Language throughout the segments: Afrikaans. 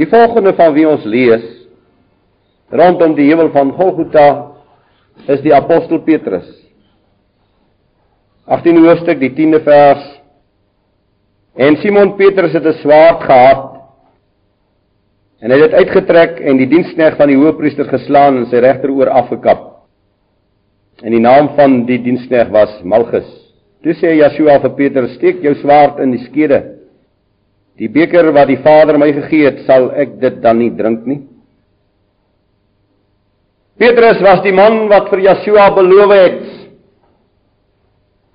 Die volgende van wie ons lees rondom die hemel van Golgotha is die apostel Petrus. 18 hoofstuk die 10de vers. En Simon Petrus het 'n swaard gehad en hy het dit uitgetrek en die diensknegt van die hoofpriester geslaan en sy regteroor afgekap. En die naam van die diensknegt was Malchus. Toe sê Yeshua vir Petrus: "Steek jou swaard in die skede. Die beker wat die Vader my gegee het, sal ek dit dan nie drink nie?" Petrus was die man wat vir Yeshua beloof het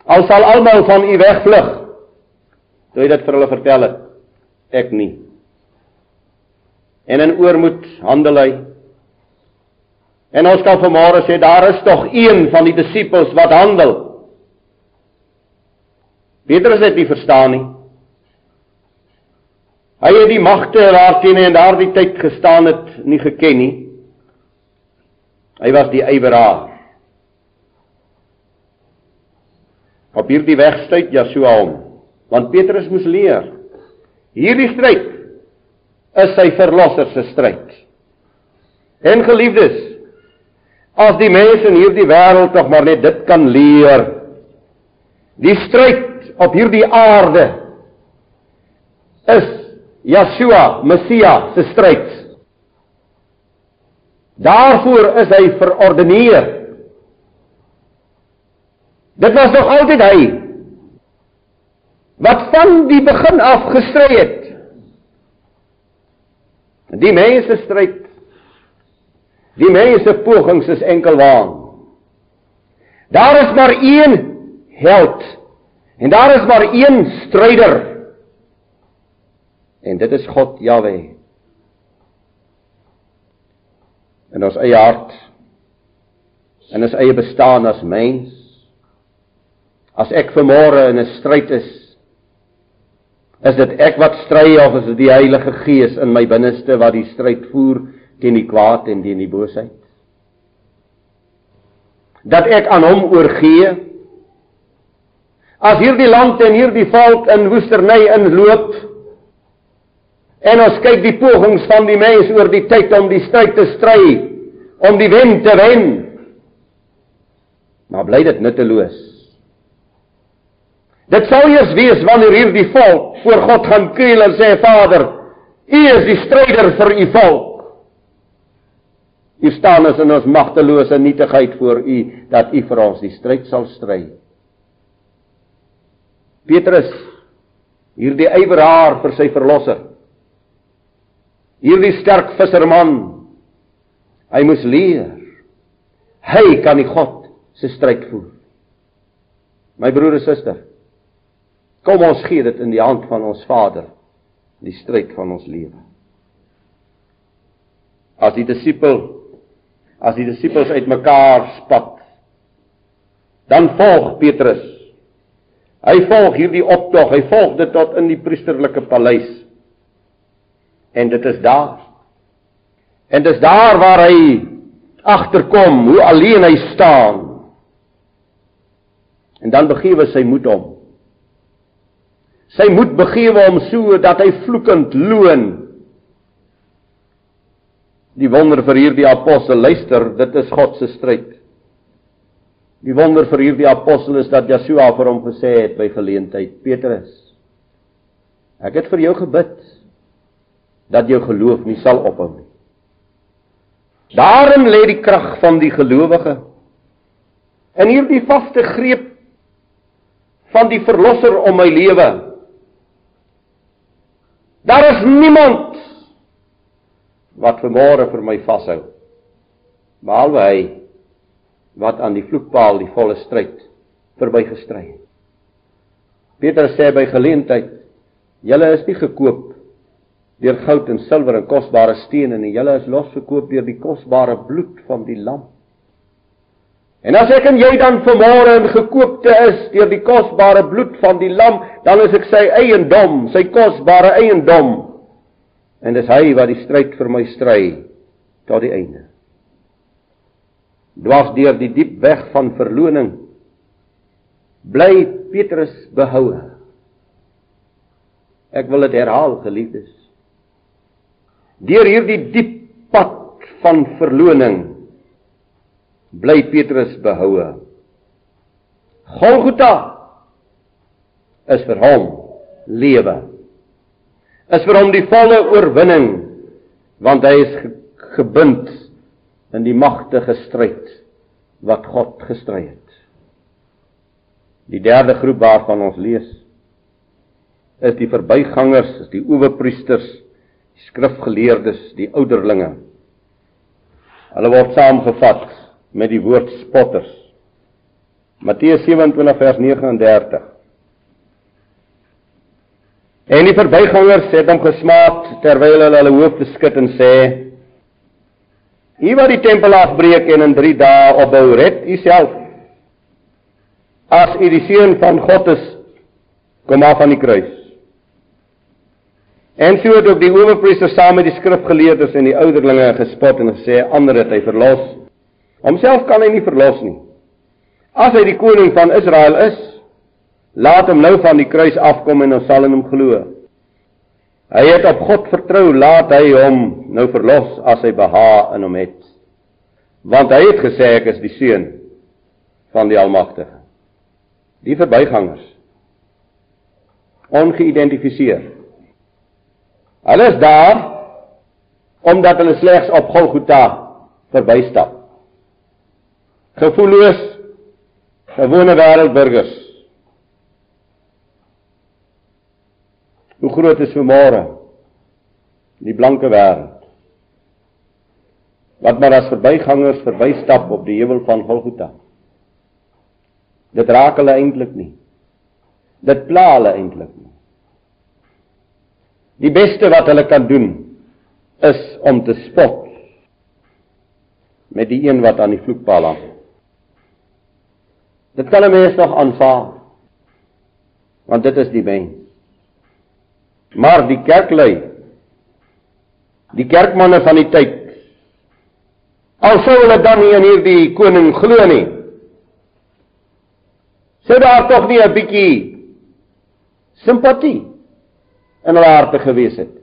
Al sal almal van u wegvlug. Toe hy dit vir hulle vertel het, ek nie. En in oormoed handel hy. En ons kan vanmôre sê daar is tog een van die disippels wat handel. Petrus het nie verstaan nie. Hy het die magte waarteen hy in daardie tyd gestaan het nie geken nie. Hy was die eiweraar. Op hierdie weg stuit Joshua hom, want Petrus moes leer. Hierdie stryd is sy verlosser se stryd. En geliefdes, as die mense in hierdie wêreld tog maar net dit kan leer. Die stryd op hierdie aarde is Joshua, Messia se stryd. Daarvoor is hy verordeneer. Dit was nog altyd hy wat van die begin af gestry het. Die mense stryd. Die mense pogings is enkel waan. Daar is maar een held en daar is maar een stryder. En dit is God Jahwe. In ons eie hart en ons eie bestaan as mens As ek vermôre in 'n stryd is, is dit ek wat stry of is dit die Heilige Gees in my binneste wat die stryd voer teen die kwaad en teen die boosheid? Dat ek aan hom oorgee. As hierdie land en hierdie volk in woesterny inloop en ons kyk die pogings van die mense oor die tyd om die stryd te stry, om die wen te wen. Maar bly dit nutteloos. Dit sou eers wees wanneer hierdie volk voor God gaan kniel en sê Vader, U is die stryder vir U volk. Hier staan ons in ons magtelose nietigheid voor U dat U vir ons die stryd sal stry. Petrus, hierdie ywerhaar vir sy verlosser. Hierdie sterk visserman. Hy moes leer. Hy kan die God se stryd voer. My broer en suster, Kom ons gee dit in die hand van ons Vader, die stryd van ons lewe. As die disipel as die disipels uitmekaar spat, dan volg Petrus. Hy volg hierdie optog, hy volg dit tot in die priesterlike paleis. En dit is daar. En dis daar waar hy agterkom hoe alleen hy staan. En dan begewe sy moed hom Sy moed begewe hom so dat hy vloekend loon. Die wonder vir hierdie apostel, luister, dit is God se stryd. Die wonder vir hierdie apostel is dat Yeshua vir hom gesê het by geleentheid, Petrus, ek het vir jou gebid dat jou geloof nie sal ophou nie. Daarin lê die krag van die gelowige. In hierdie vaste greep van die verlosser om my lewe Daar is niemand wat vermoere vir my vashou. Behalwe hy wat aan die vloekpaal die volle stryd verbygestry het. Petrus sê by geleentheid: "Julle is nie gekoop deur goud en silwer en kosbare stene nie, julle is losgekoop deur die kosbare bloed van die lam." En as ek en jy dan vanmôre in gekoopte is deur die kosbare bloed van die lam, dan is ek sy eiendom, sy kosbare eiendom. En dis hy wat die stryd vir my stry tot die einde. Dwars deur die diep weg van verloning bly Petrus behoue. Ek wil dit herhaal, geliefdes. Deur hierdie diep pad van verloning bly Petrus behoue. Golgotha is vir hom lewe. Is vir hom die volle oorwinning want hy is gebind in die magtige stryd wat God gestry het. Die derde groep waarvan ons lees is die verbygangers, is die owerpriesters, die skrifgeleerdes, die ouderlinge. Hulle word saamgevat met die woord spotters. Matteus 27 vers 39. En die verbygangers het hom gesmaak terwyl hulle hulle hoofde skud en sê: "U wat die tempel afbreek en in 3 dae opbou, red u self. As u die seun van God is, kom af van die kruis." En so het ook die owerpriester saam met die skrifgeleerdes en die ouderlinge gespot en gesê: "Ander het hy verlos." Homself kan hy nie verlos nie. As hy die koning van Israel is, laat hom nou van die kruis afkom en ons sal in hom glo. Hy het op God vertrou, laat hy hom nou verlos as hy behaag in hom het. Want hy het gesê ek is die seun van die Almagtige. Die verbygangers ongeïdentifiseer. Hulle is daar omdat hulle slegs op Golgotha verbystap gevoelloos gewone wêreldburgers. Hoe groot is vermoere die blanke wêreld? Wat maar as verbygangers verbystap op die heuwel van Golgotha. Dit raak hulle eintlik nie. Dit pla hulle eintlik nie. Die beste wat hulle kan doen is om te spot met die een wat aan die vloekpaal hang. Dit kan 'n mens nog aanvaar. Want dit is die mens. Maar die kerklei die kerkmanne van die tyd al sou hulle dan nie in hierdie koning glo nie. Sou daar tog nie 'n bietjie simpatie in hulle harte gewees het.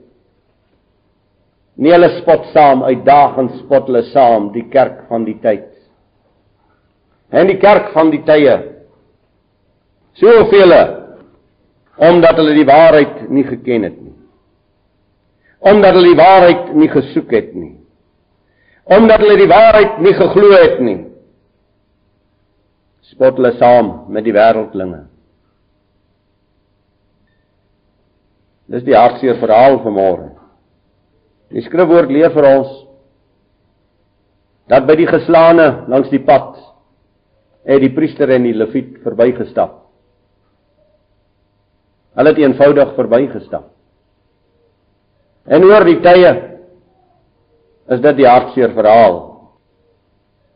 Nie hulle spot saam uitdagend spot hulle saam die kerk van die tyd en die kerk van die tye. Soveel omdat hulle die waarheid nie geken het nie. Omdat hulle die waarheid nie gesoek het nie. Omdat hulle die waarheid nie geglo het nie. Spot hulle saam met die wêreldlinge. Dis die hartseer verhaal van môre. Die skrifwoord leer vir ons dat by die geslaane langs die pad het die priester en die leviet verbygestap. Hulle het eenvoudig verbygestap. En oor die tye is dit die hartseer verhaal.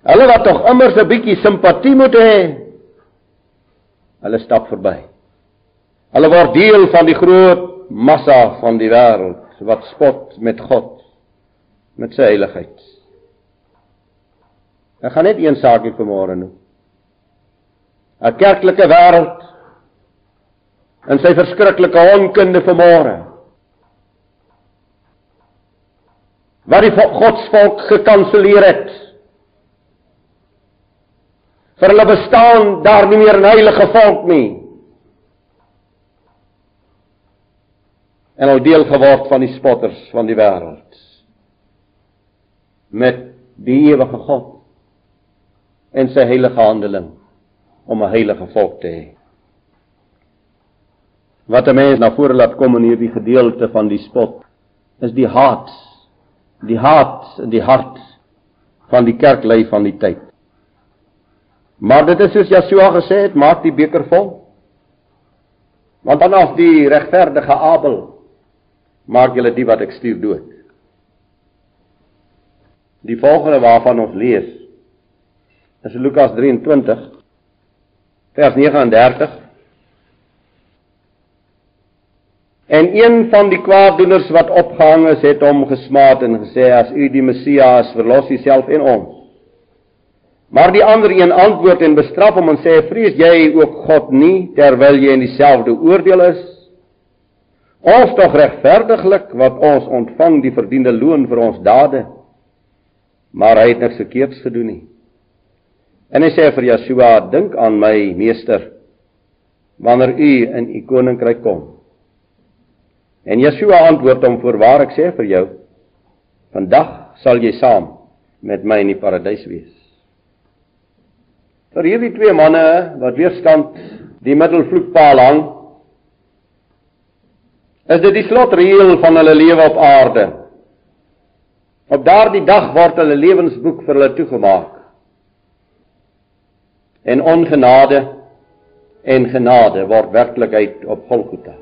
Hulle wat tog immers 'n bietjie simpatie moet hê, hulle stap verby. Hulle word deel van die groot massa van die wêreld wat spot met God met sy heiligheid. Ek gaan net een saakie vanmôre noem. 'n kerklike wêreld in sy verskriklike onkunde vanmôre. Wat die Godsvolk gekanselleer het. Vir hulle bestaan daar nie meer 'n heilige volk nie. En al deel geword van die spotters van die wêreld. Met die ewige God en sy heilige handeling om 'n heilige volk te hê. Wat 'n mens na vore laat kom in hierdie gedeelte van die spot is die haat, die haat in die hart van die kerklei van die tyd. Maar dit is soos Jesua gesê het, maak die beker vol. Want dan as die regverdige Abel maak julle die wat ek stuur dood. Die volgende waarvan ons lees is Lukas 23 vers 39 En een van die kwaaddoeners wat opgehang is, het hom gesmaat en gesê as u die Messias verlos u self en ons. Maar die ander een antwoord en bestraf hom en sê: "Vrees jy ook God nie terwyl jy in dieselfde oordeel is? Ons tog regverdiglik wat ons ontvang die verdiende loon vir ons dade. Maar hy het niks verkeerds gedoen nie. En hy sê vir Yeshua, dink aan my meester wanneer u in u koninkryk kom. En Yeshua antwoord hom: "Voorwaar ek sê vir jou, vandag sal jy saam met my in die paradys wees." Vir hierdie twee manne wat weerstand die middelvloekpaal hang, is dit die slotreël van hulle lewe op aarde. Op daardie dag word hulle lewensboek vir hulle toegemaak. En ongenade en genade word werklikheid op Golgotha.